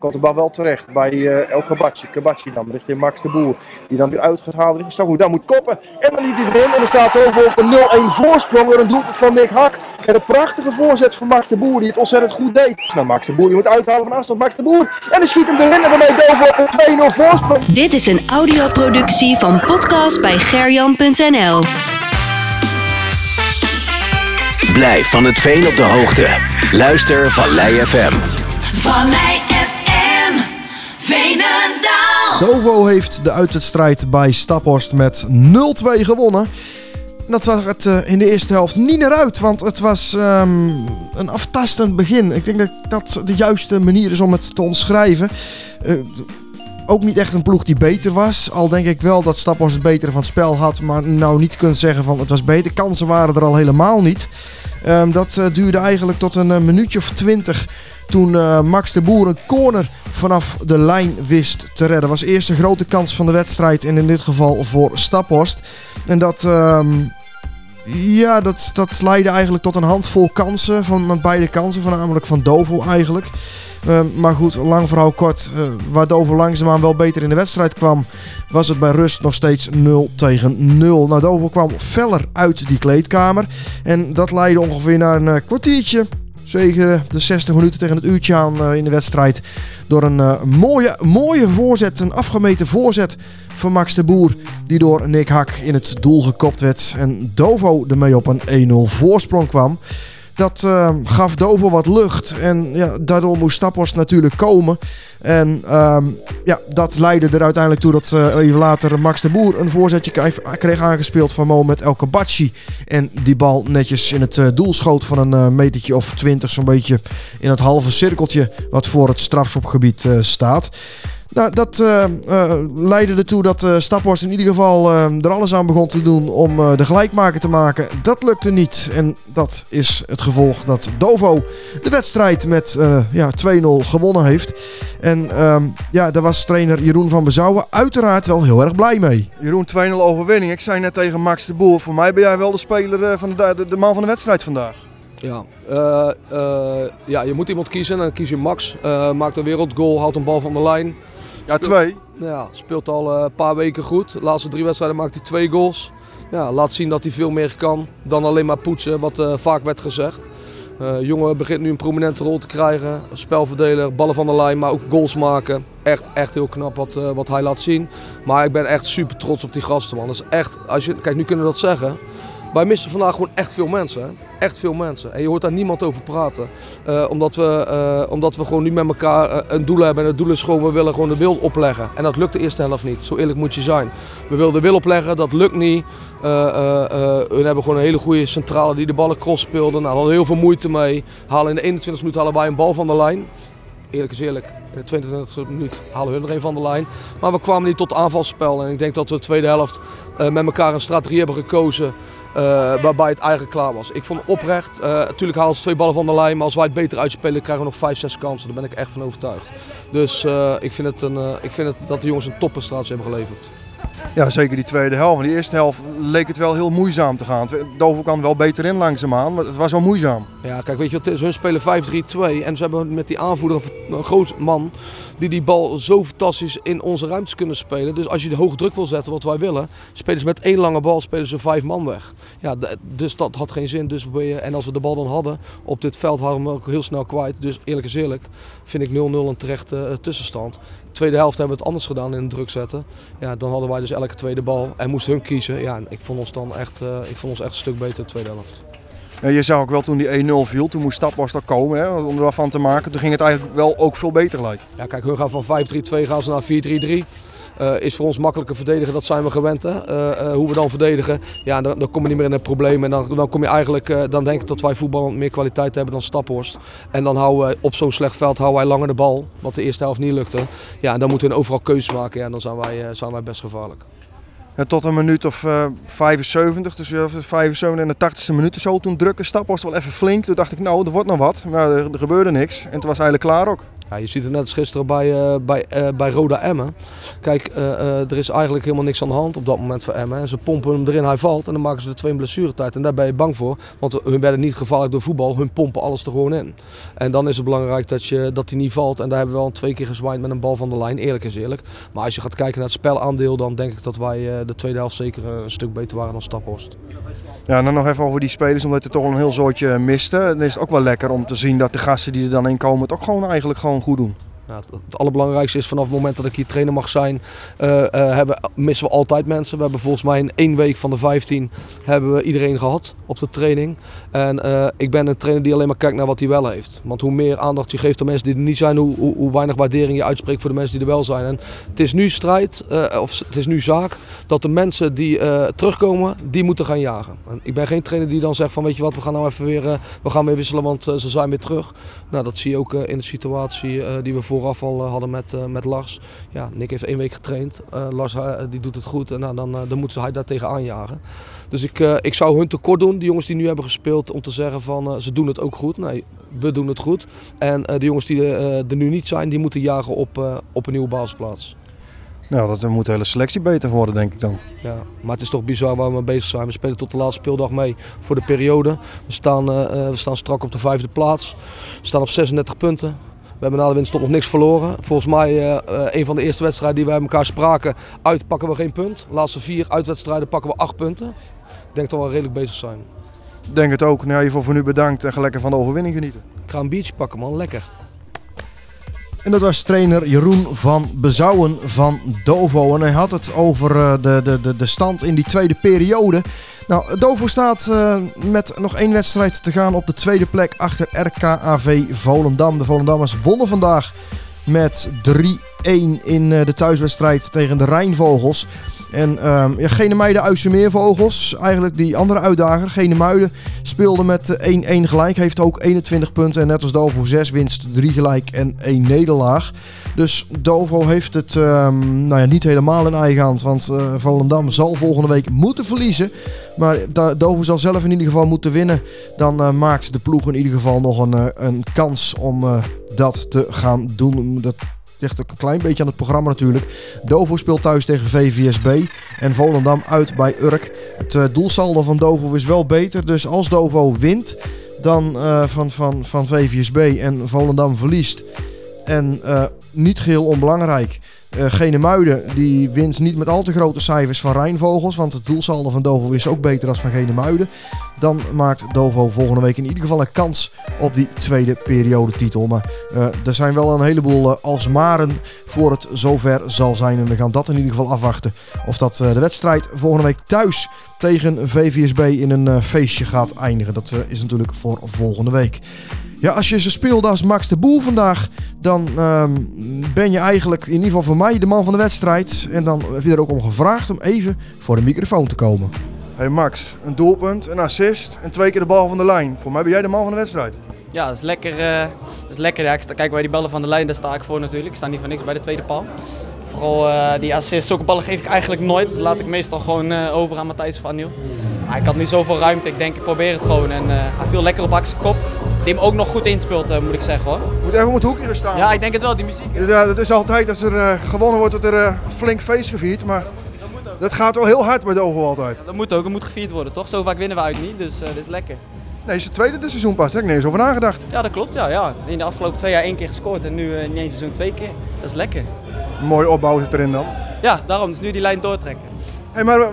Komt de bal wel terecht bij uh, El Kabachi. Kabachi dan richting Max de Boer. Die dan weer uit gaat halen richting Stakhoek. Dan moet koppen. En dan niet hij erin. En er staat over op een 0-1 voorsprong. Door een doelpunt van Nick Hak. En een prachtige voorzet van Max de Boer. Die het ontzettend goed deed. Nou, Max de Boer die moet uithalen van afstand. Max de Boer. En dan schiet hem erin. En daarmee Dovo op een 2-0 voorsprong. Dit is een audioproductie van podcast bij gerjan.nl. Blijf van het veen op de hoogte. Luister Vallei FM. Vallei FM. Dovo heeft de uitwedstrijd bij Staphorst met 0-2 gewonnen. Dat zag het uh, in de eerste helft niet naar uit, want het was um, een aftastend begin. Ik denk dat dat de juiste manier is om het te omschrijven. Uh, ook niet echt een ploeg die beter was. Al denk ik wel dat Staphorst het betere van het spel had, maar nou niet kunt zeggen van het was beter. Kansen waren er al helemaal niet. Um, dat uh, duurde eigenlijk tot een minuutje of twintig. Toen uh, Max de Boer een corner vanaf de lijn wist te redden. Was eerst een grote kans van de wedstrijd. En in dit geval voor Staphorst. En dat, um, ja, dat, dat leidde eigenlijk tot een handvol kansen. Van beide kansen. Voornamelijk van Dovo eigenlijk. Uh, maar goed, lang verhaal kort. Uh, waar Dover langzaamaan wel beter in de wedstrijd kwam, was het bij rust nog steeds 0 tegen 0. Nou, Dover kwam feller uit die kleedkamer. En dat leidde ongeveer naar een uh, kwartiertje. Zeker de 60 minuten tegen het uurtje aan in de wedstrijd. Door een mooie, mooie voorzet, een afgemeten voorzet van Max de Boer. Die door Nick Hak in het doel gekopt werd. En Dovo ermee op een 1-0 voorsprong kwam. Dat uh, gaf Dover wat lucht. En ja, daardoor moest Staphorst natuurlijk komen. En um, ja, dat leidde er uiteindelijk toe dat uh, even later Max de Boer een voorzetje kreeg aangespeeld van Mohamed El Kabachi. En die bal netjes in het uh, doel schoot van een uh, metertje of twintig, zo'n beetje in het halve cirkeltje wat voor het strafschopgebied staat. Nou, dat uh, uh, leidde ertoe dat uh, Staphorst in ieder geval er alles aan begon te doen om de gelijkmaker te maken. Dat lukte niet. En dat is het gevolg dat Dovo de wedstrijd met ja, 2-0 gewonnen heeft. En um, ja, daar was trainer Jeroen van Bezouwen uiteraard wel heel erg blij mee. Jeroen, 2-0 overwinning. Ik zei net tegen Max de Boer, voor mij ben jij wel de speler van de, de, de man van de wedstrijd vandaag. Ja, uh, uh, ja, je moet iemand kiezen. Dan kies je Max. Uh, maakt een wereldgoal, houdt een bal van de lijn. Ja, twee. Ja, speelt al een paar weken goed. De laatste drie wedstrijden maakt hij twee goals. Ja, laat zien dat hij veel meer kan dan alleen maar poetsen, wat vaak werd gezegd. Uh, jongen begint nu een prominente rol te krijgen. Spelverdeler, ballen van de lijn, maar ook goals maken. Echt, echt heel knap wat, uh, wat hij laat zien. Maar ik ben echt super trots op die gasten, man. Dat is echt, als je, kijk, nu kunnen we dat zeggen. Wij missen vandaag gewoon echt veel mensen. Echt veel mensen. En je hoort daar niemand over praten. Uh, omdat, we, uh, omdat we gewoon nu met elkaar uh, een doel hebben. En het doel is gewoon, we willen gewoon de wil opleggen. En dat lukt de eerste helft niet. Zo eerlijk moet je zijn. We willen de wil opleggen, dat lukt niet. we hebben gewoon een hele goede centrale die de ballen cross speelde. Nou, hadden heel veel moeite mee. Halen in de 21 minuut halen wij een bal van de lijn. Eerlijk is eerlijk, in de 22 minuut halen hun er een van de lijn. Maar we kwamen niet tot aanvalspel. En ik denk dat we de tweede helft met elkaar een strategie hebben gekozen. Uh, waarbij het eigenlijk klaar was. Ik vond oprecht, uh, natuurlijk halen ze twee ballen van de lijn, maar als wij het beter uitspelen krijgen we nog vijf, zes kansen. Daar ben ik echt van overtuigd. Dus uh, ik, vind het een, ik vind het dat de jongens een topprestatie hebben geleverd. Ja, zeker die tweede helft. In die eerste helft leek het wel heel moeizaam te gaan. Dover kan wel beter in langzaamaan, maar het was wel moeizaam. Ja, kijk, weet je wat is? Hun spelen 5-3-2 en ze hebben met die aanvoerder een groot man die die bal zo fantastisch in onze ruimtes kunnen spelen. Dus als je de hoge druk wil zetten, wat wij willen, spelen ze met één lange bal, spelen ze vijf man weg. Ja, dus dat had geen zin. Dus we, en als we de bal dan hadden op dit veld, hadden we hem ook heel snel kwijt. Dus eerlijk is eerlijk, vind ik 0-0 een terechte uh, tussenstand. Tweede helft hebben we het anders gedaan in druk zetten. Ja, dan hadden wij dus elke tweede bal en moesten hun kiezen. Ja, ik vond ons dan echt, uh, ik vond ons echt een stuk beter in de tweede helft. Ja, je zag ook wel toen die 1-0 viel, toen moest Staphorst er komen hè, om er wat van te maken. Toen ging het eigenlijk wel ook veel beter lijken. Ja, kijk, hun gaan van 5-3-2 gaan ze naar 4-3-3. Uh, is voor ons makkelijker verdedigen, dat zijn we gewend. Uh, uh, hoe we dan verdedigen, ja, dan, dan kom je niet meer in het probleem. En dan, dan kom je eigenlijk, dan denk ik dat wij voetbal meer kwaliteit hebben dan Staphorst. En dan houden we op zo'n slecht veld houden wij langer de bal, wat de eerste helft niet lukte. Ja, en dan moeten we overal keuzes maken ja, en dan zijn wij, zijn wij best gevaarlijk. En tot een minuut of uh, 75, dus uh, 75 en de 80ste minuut zo, toen drukke Staphorst wel even flink. Toen dacht ik, nou, er wordt nog wat. Maar er, er gebeurde niks. En toen was eigenlijk klaar ook. Ja, je ziet het net als gisteren bij, eh, bij, eh, bij Roda Emmen. Kijk, eh, er is eigenlijk helemaal niks aan de hand op dat moment voor Emmen. En ze pompen hem erin, hij valt en dan maken ze er twee blessuretijd. En daar ben je bang voor, want hun werden niet gevaarlijk door voetbal. Hun pompen alles er gewoon in. En dan is het belangrijk dat, je, dat hij niet valt. En daar hebben we al twee keer gezwaaid met een bal van de lijn, eerlijk is eerlijk. Maar als je gaat kijken naar het spelaandeel, dan denk ik dat wij de tweede helft zeker een stuk beter waren dan Staphorst. Ja, dan nog even over die spelers, omdat er toch een heel soortje miste. Dan is het ook wel lekker om te zien dat de gasten die er dan in komen het ook gewoon eigenlijk gewoon goed doen. Het- allerbelangrijkste is vanaf het moment dat ik hier trainer mag zijn, eh, eh, hebben, missen we altijd mensen. We hebben volgens mij in één week van de 15 hebben we iedereen gehad op de training. En eh, ik ben een trainer die alleen maar kijkt naar wat hij wel heeft. Want hoe meer aandacht je geeft aan mensen die er niet zijn, hoe, hoe, weinig waardering je uitspreekt voor de mensen die er wel zijn. En het is nu strijd, of het is nu zaak, dat de mensen die terugkomen, die moeten gaan jagen. En ik ben geen trainer die dan zegt van weet je wat, we gaan nou even weer, we gaan weer wisselen, want ze zijn weer terug. Nou, dat zie je ook in de situatie die we vooraf al eh, hadden met, eh, met Lars. Ja, Nick heeft één week getraind. Eh, Lars die doet het goed en nou, dan, dan moeten hij daar tegen aanjagen. Dus ik, ik zou hun tekort doen, die jongens die nu hebben gespeeld, om te zeggen van ze doen het ook goed. Nee, we doen het goed. En de jongens die er nu niet zijn, die moeten jagen op, op een nieuwe basisplaats. Nou, dat moet de hele selectie beter worden, denk ik dan. Ja, maar het is toch bizar waar we mee bezig zijn. We spelen tot de laatste speeldag mee voor de periode. We staan, we staan strak op de vijfde plaats. We staan op 36 punten. We hebben na de nog niks verloren. Volgens mij eh, eh, een van de eerste wedstrijden die wij met elkaar spraken. Uit pakken we geen punt. De laatste vier uitwedstrijden pakken we acht punten. Ik denk dat we redelijk bezig zijn. Denk het ook. Nou, in ieder geval voor nu bedankt en ga lekker van de overwinning genieten. Ik ga een biertje pakken man, lekker. En dat was trainer Jeroen van Bezouwen van Dovo. En hij had het over eh, de, de, de, de stand in die tweede periode. Nou, Dovo staat eh, met nog één wedstrijd te gaan op de tweede plek achter RKAV Volendam. De Volendammers wonnen vandaag met 3-1 in eh, de thuiswedstrijd tegen de Rijnvogels. En ehm ja, Genemuiden eigenlijk die andere uitdager, Genemuiden, speelde met eh, 1-1 gelijk. Heeft ook 21 punten en net als Dovo 6 winst, 3 gelijk en 1 nederlaag. Dus Dovo heeft het ehm, nou ja, niet helemaal in eigen hand. Want eh, Volendam zal volgende week moeten verliezen. Maar Dovo zal zelf in ieder geval moeten winnen. Dan eh, maakt de ploeg in ieder geval nog een, eh, een kans om eh, dat te gaan doen. Dat ligt ook een klein beetje aan het programma natuurlijk. Dovo speelt thuis tegen VVSB. En Volendam uit bij Urk. Het eh, doelsaldo van Dovo is wel beter. Dus als Dovo wint dan eh, van, van, van VVSB en Volendam verliest. En eh, niet geheel onbelangrijk. eh Genemuiden die wint niet met al te grote cijfers van Rijnvogels. Want het doelsaldo van Dovo is ook beter dan van Genemuiden. Dan maakt Dovo volgende week in ieder geval een kans op die tweede periodetitel. Maar eh, er zijn wel een heleboel eh, alsmaren voor het zover zal zijn. En we gaan dat in ieder geval afwachten. Of dat de wedstrijd volgende week thuis tegen VVSB in een feestje gaat eindigen. Dat is natuurlijk voor volgende week. Ja, als je ze speelde als Max de Boer vandaag, dan ehm, ben je eigenlijk in ieder geval voor mij de man van de wedstrijd. En dan heb je er ook om gevraagd om even voor de microfoon te komen. Hey Max, een doelpunt, een assist en twee keer de bal van de lijn. Voor mij ben jij de man van de wedstrijd. Ja, dat is lekker. eh, dat is lekker. Ja, ik sta, kijk, bij die ballen van de lijn, daar sta ik voor natuurlijk. Ik sta niet voor niks bij de tweede paal. Vooral eh, die assists, zulke ballen geef ik eigenlijk nooit. Dat laat ik meestal gewoon eh, over aan Matthijs van Nieuw. Maar ik had niet zoveel ruimte. Ik denk, ik probeer het gewoon. En eh, hij viel lekker op Axel kop. Die hem ook nog goed inspeelt, eh, moet ik zeggen hoor. Moet even om het hoekje gaan staan. Ja, ik denk het wel, die muziek. Ja, dat is altijd als er eh, gewonnen wordt, dat er eh, flink feest gevierd. Maar dat gaat wel heel hard bij de Oval altijd. Dat moet ook, dat moet gevierd worden toch? Zo vaak winnen we uit niet, dus dat is lekker. Nee, is het tweede dit seizoen pas. Daar heb ik niet eens over nagedacht. Ja, dat klopt. Ja, ja. In de afgelopen twee jaar één keer gescoord en nu in één seizoen twee keer. Dat is lekker. Mooi opbouw zit erin dan. Ja, daarom. Dus nu die lijn doortrekken. Hey, maar eh,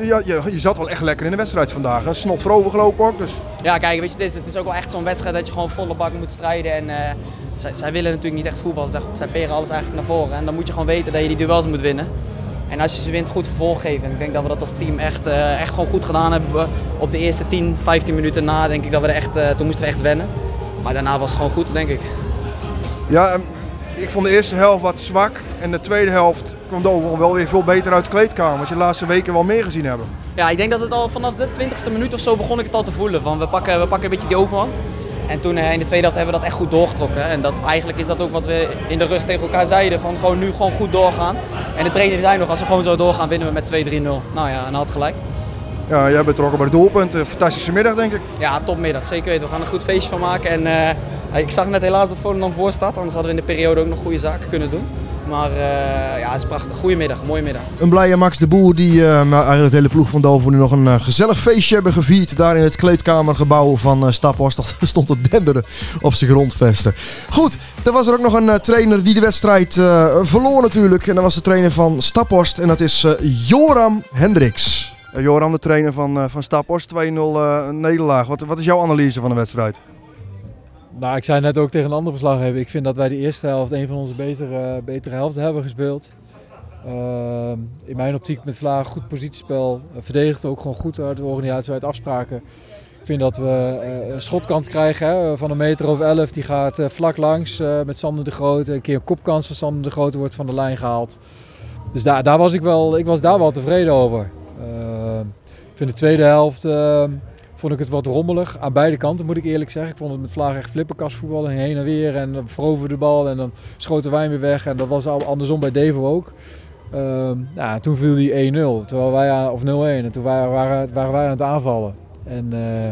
eh, ja, je, je zat wel echt lekker in de wedstrijd vandaag. hè? Snot voorover gelopen ook. Dus Ja, kijk, weet je, het is, het is ook wel echt zo'n wedstrijd dat je gewoon volle bak moet strijden. En eh, zij, zij willen natuurlijk niet echt voetballen. Zij, zij peren alles eigenlijk naar voren. En dan moet je gewoon weten dat je die duels moet winnen. En als je ze wint, goed vervolg geven. En ik denk dat we dat als team echt, eh, echt gewoon goed gedaan hebben. Op de eerste 10, 15 minuten na, denk ik dat we er echt, eh, toen moesten we echt wennen. Maar daarna was het gewoon goed, denk ik. ja, ehm, ik vond de eerste helft wat zwak. En de tweede helft kwam Dover wel weer veel beter uit de kleedkamer. Wat je de laatste weken wel meer gezien hebben. Ja, ik denk dat het al vanaf de 20ste minuut of zo begon ik het al te voelen. Van we pakken, we pakken een beetje die overhand. En toen eh, in de tweede helft hebben we dat echt goed doorgetrokken. En dat, eigenlijk is dat ook wat we in de rust tegen elkaar zeiden. Van gewoon nu gewoon goed doorgaan. En de trainer zei nog, als we gewoon zo doorgaan, winnen we met 2-3-0. Nou ja, en had gelijk. Ja, jij betrokken bij de doelpunt. Een fantastische middag denk ik. Ja, topmiddag. Zeker weten. We gaan er een goed feestje van maken. En eh, ik zag net helaas dat Volendam voor staat, anders hadden we in de periode ook nog goede zaken kunnen doen. Maar eh, ja, het is prachtig. Goedemiddag, mooie middag. Een blije Max de Boer die eh, maar eigenlijk de hele ploeg van Dovo nu nog een eh, gezellig feestje hebben gevierd. Daar in het kleedkamergebouw van eh Staphorst Dat stond te denderen op zijn grondvesten. Goed, er was er ook nog een eh, trainer die de wedstrijd eh, verloor natuurlijk. En dat was de trainer van Staphorst en dat is eh, Joram Hendricks. Eh, Joram, de trainer van, eh van Staphorst, 2-0 eh, nederlaag. Wat, wat is jouw analyse van de wedstrijd? Nou, ik zei net ook tegen een andere verslaggever. Ik vind dat wij de eerste helft een van onze betere, betere helften hebben gespeeld. Ehm, in mijn optiek met Vlaag goed positiespel. Uh, verdedigd ook gewoon goed uit de organisatie, uit afspraken. Ik vind dat we eh, een schotkant krijgen hè, van een meter of elf. Die gaat eh, vlak langs eh, met Sander de Grote. Een keer een kopkans van Sander de Grote wordt van de lijn gehaald. Dus daar, daar was ik, wel, ik was daar wel tevreden over. Ehm, ik vind de tweede helft ehm, vond ik het wat rommelig. Aan beide kanten moet ik eerlijk zeggen. Ik vond het met Vlaag echt flipperkastvoetbal. Heen en weer en dan veroverde de bal en dan schoten wij weer weg. En dat was andersom bij Devo ook. Ehm, nou, toen viel die 1-0, terwijl wij aan, of 0-1. En toen waren, waren, waren wij aan het aanvallen. En eh,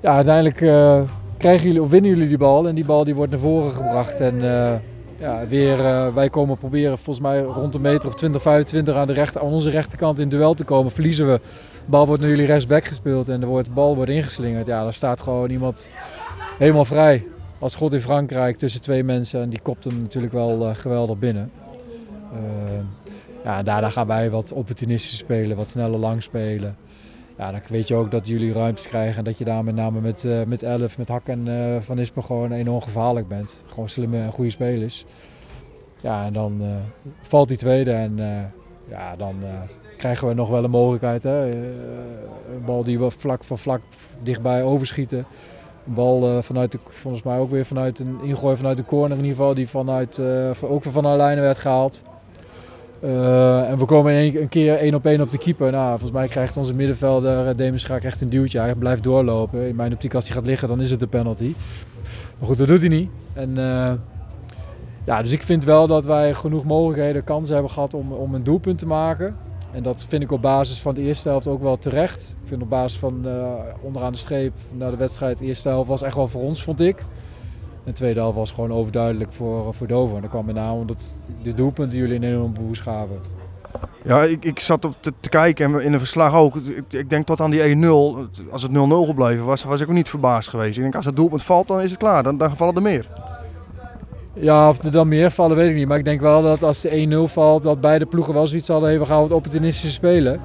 ja, uiteindelijk eh, krijgen jullie, of winnen jullie die bal. En die bal die wordt naar voren gebracht. En eh, ja, weer, wij komen proberen volgens mij rond een meter of 20, 25 aan, de rechter, aan onze rechterkant in duel te komen. Verliezen we. Bal wordt naar jullie rechtsback gespeeld en de, wordt, de bal wordt ingeslingerd. Ja, dan staat gewoon iemand helemaal vrij. Als God in Frankrijk tussen twee mensen. En die kopt hem natuurlijk wel eh, geweldig binnen. Uh, ja, daarna gaan wij wat opportunistisch spelen, wat sneller lang spelen. Ja, dan weet je ook dat jullie ruimtes krijgen en dat je daar met name met, uh, met Elf, met Hak en uh, Van Ispen gewoon enorm gevaarlijk bent. Gewoon slimme en goede spelers. Ja, en dan valt die tweede en ja, dan krijgen we nog wel een mogelijkheid. Hè? een bal die we vlak van vlak dichtbij overschieten. Een bal vanuit de, volgens mij ook weer vanuit een ingooi vanuit de corner in ieder geval, die vanuit, ook van de lijnen werd gehaald. En we komen een, keer één op één op de keeper. Nou, volgens mij krijgt onze middenvelder uh, Demis Schaak echt een duwtje. Hij blijft doorlopen. In mijn optiek als hij gaat liggen, dan is het een penalty. Maar goed, dat doet hij niet. En, ja, dus ik vind wel dat wij genoeg mogelijkheden, kansen hebben gehad om, om een doelpunt te maken. En dat vind ik op basis van de eerste helft ook wel terecht. Ik vind op basis van onderaan de streep naar de wedstrijd, de eerste helft was echt wel voor ons, vond ik. En de tweede helft was gewoon overduidelijk voor, voor Dover. En dat kwam met name omdat de doelpunten jullie een enorme boost gaven. Ja, ik, ik zat op te, kijken en in een verslag ook. Ik, ik denk tot aan die 1-0, als het 0-0 gebleven was, was ik ook niet verbaasd geweest. Ik denk als het doelpunt valt, dan is het klaar. Dan, dan vallen er meer. Ja, of er dan meer vallen, weet ik niet. Maar ik denk wel dat als de 1-0 valt, dat beide ploegen wel zoiets hadden. We gaan wat opportunistisch spelen.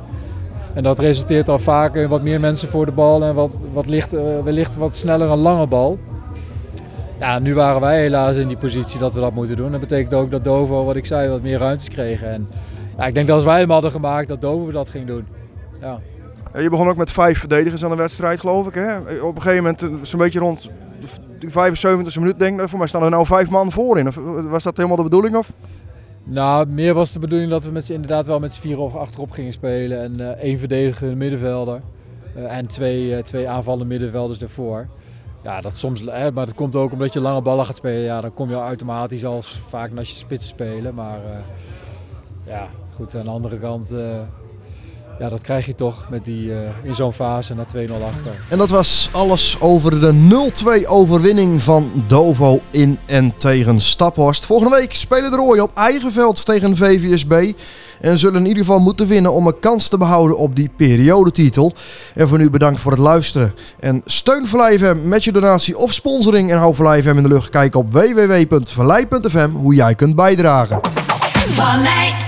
En dat resulteert al vaak in wat meer mensen voor de bal en wat, wat licht, uh, wellicht wat sneller een lange bal. Ja, nu waren wij helaas in die positie dat we dat moeten doen. Dat betekent ook dat Dovo, wat ik zei, wat meer ruimtes kregen. En ja, ik denk dat als wij hem hadden gemaakt, dat Dovo dat ging doen. Ja. Je begon ook met vijf verdedigers aan de wedstrijd, geloof ik. Hè? Op een gegeven moment, zo'n beetje rond de 75e minuut, denk ik, voor mij staan er nou vijf man voorin. Of was dat helemaal de bedoeling? Of? Nou, meer was de bedoeling dat we met inderdaad wel met z'n vier of achterop gingen spelen. En uh, één verdediger middenvelder. Uh, en twee, twee aanvallende middenvelders ervoor. Ja, dat soms, hè, maar dat komt ook omdat je lange ballen gaat spelen. Ja, dan kom je automatisch al vaak naar je spits spelen. Maar ja, goed, aan de andere kant, ja, dat krijg je toch met die, uh, in zo'n fase naar 2-0 achter. En dat was alles over de 0-2 overwinning van Dovo in en tegen Staphorst. Volgende week spelen de Rooien op eigen veld tegen VVSB. En zullen in ieder geval moeten winnen om een kans te behouden op die periodetitel. En voor nu bedankt voor het luisteren. En steun Verlei FM met je donatie of sponsoring. En hou Verlei FM in de lucht. Kijk op www.verlei.fm hoe jij kunt bijdragen. Vallei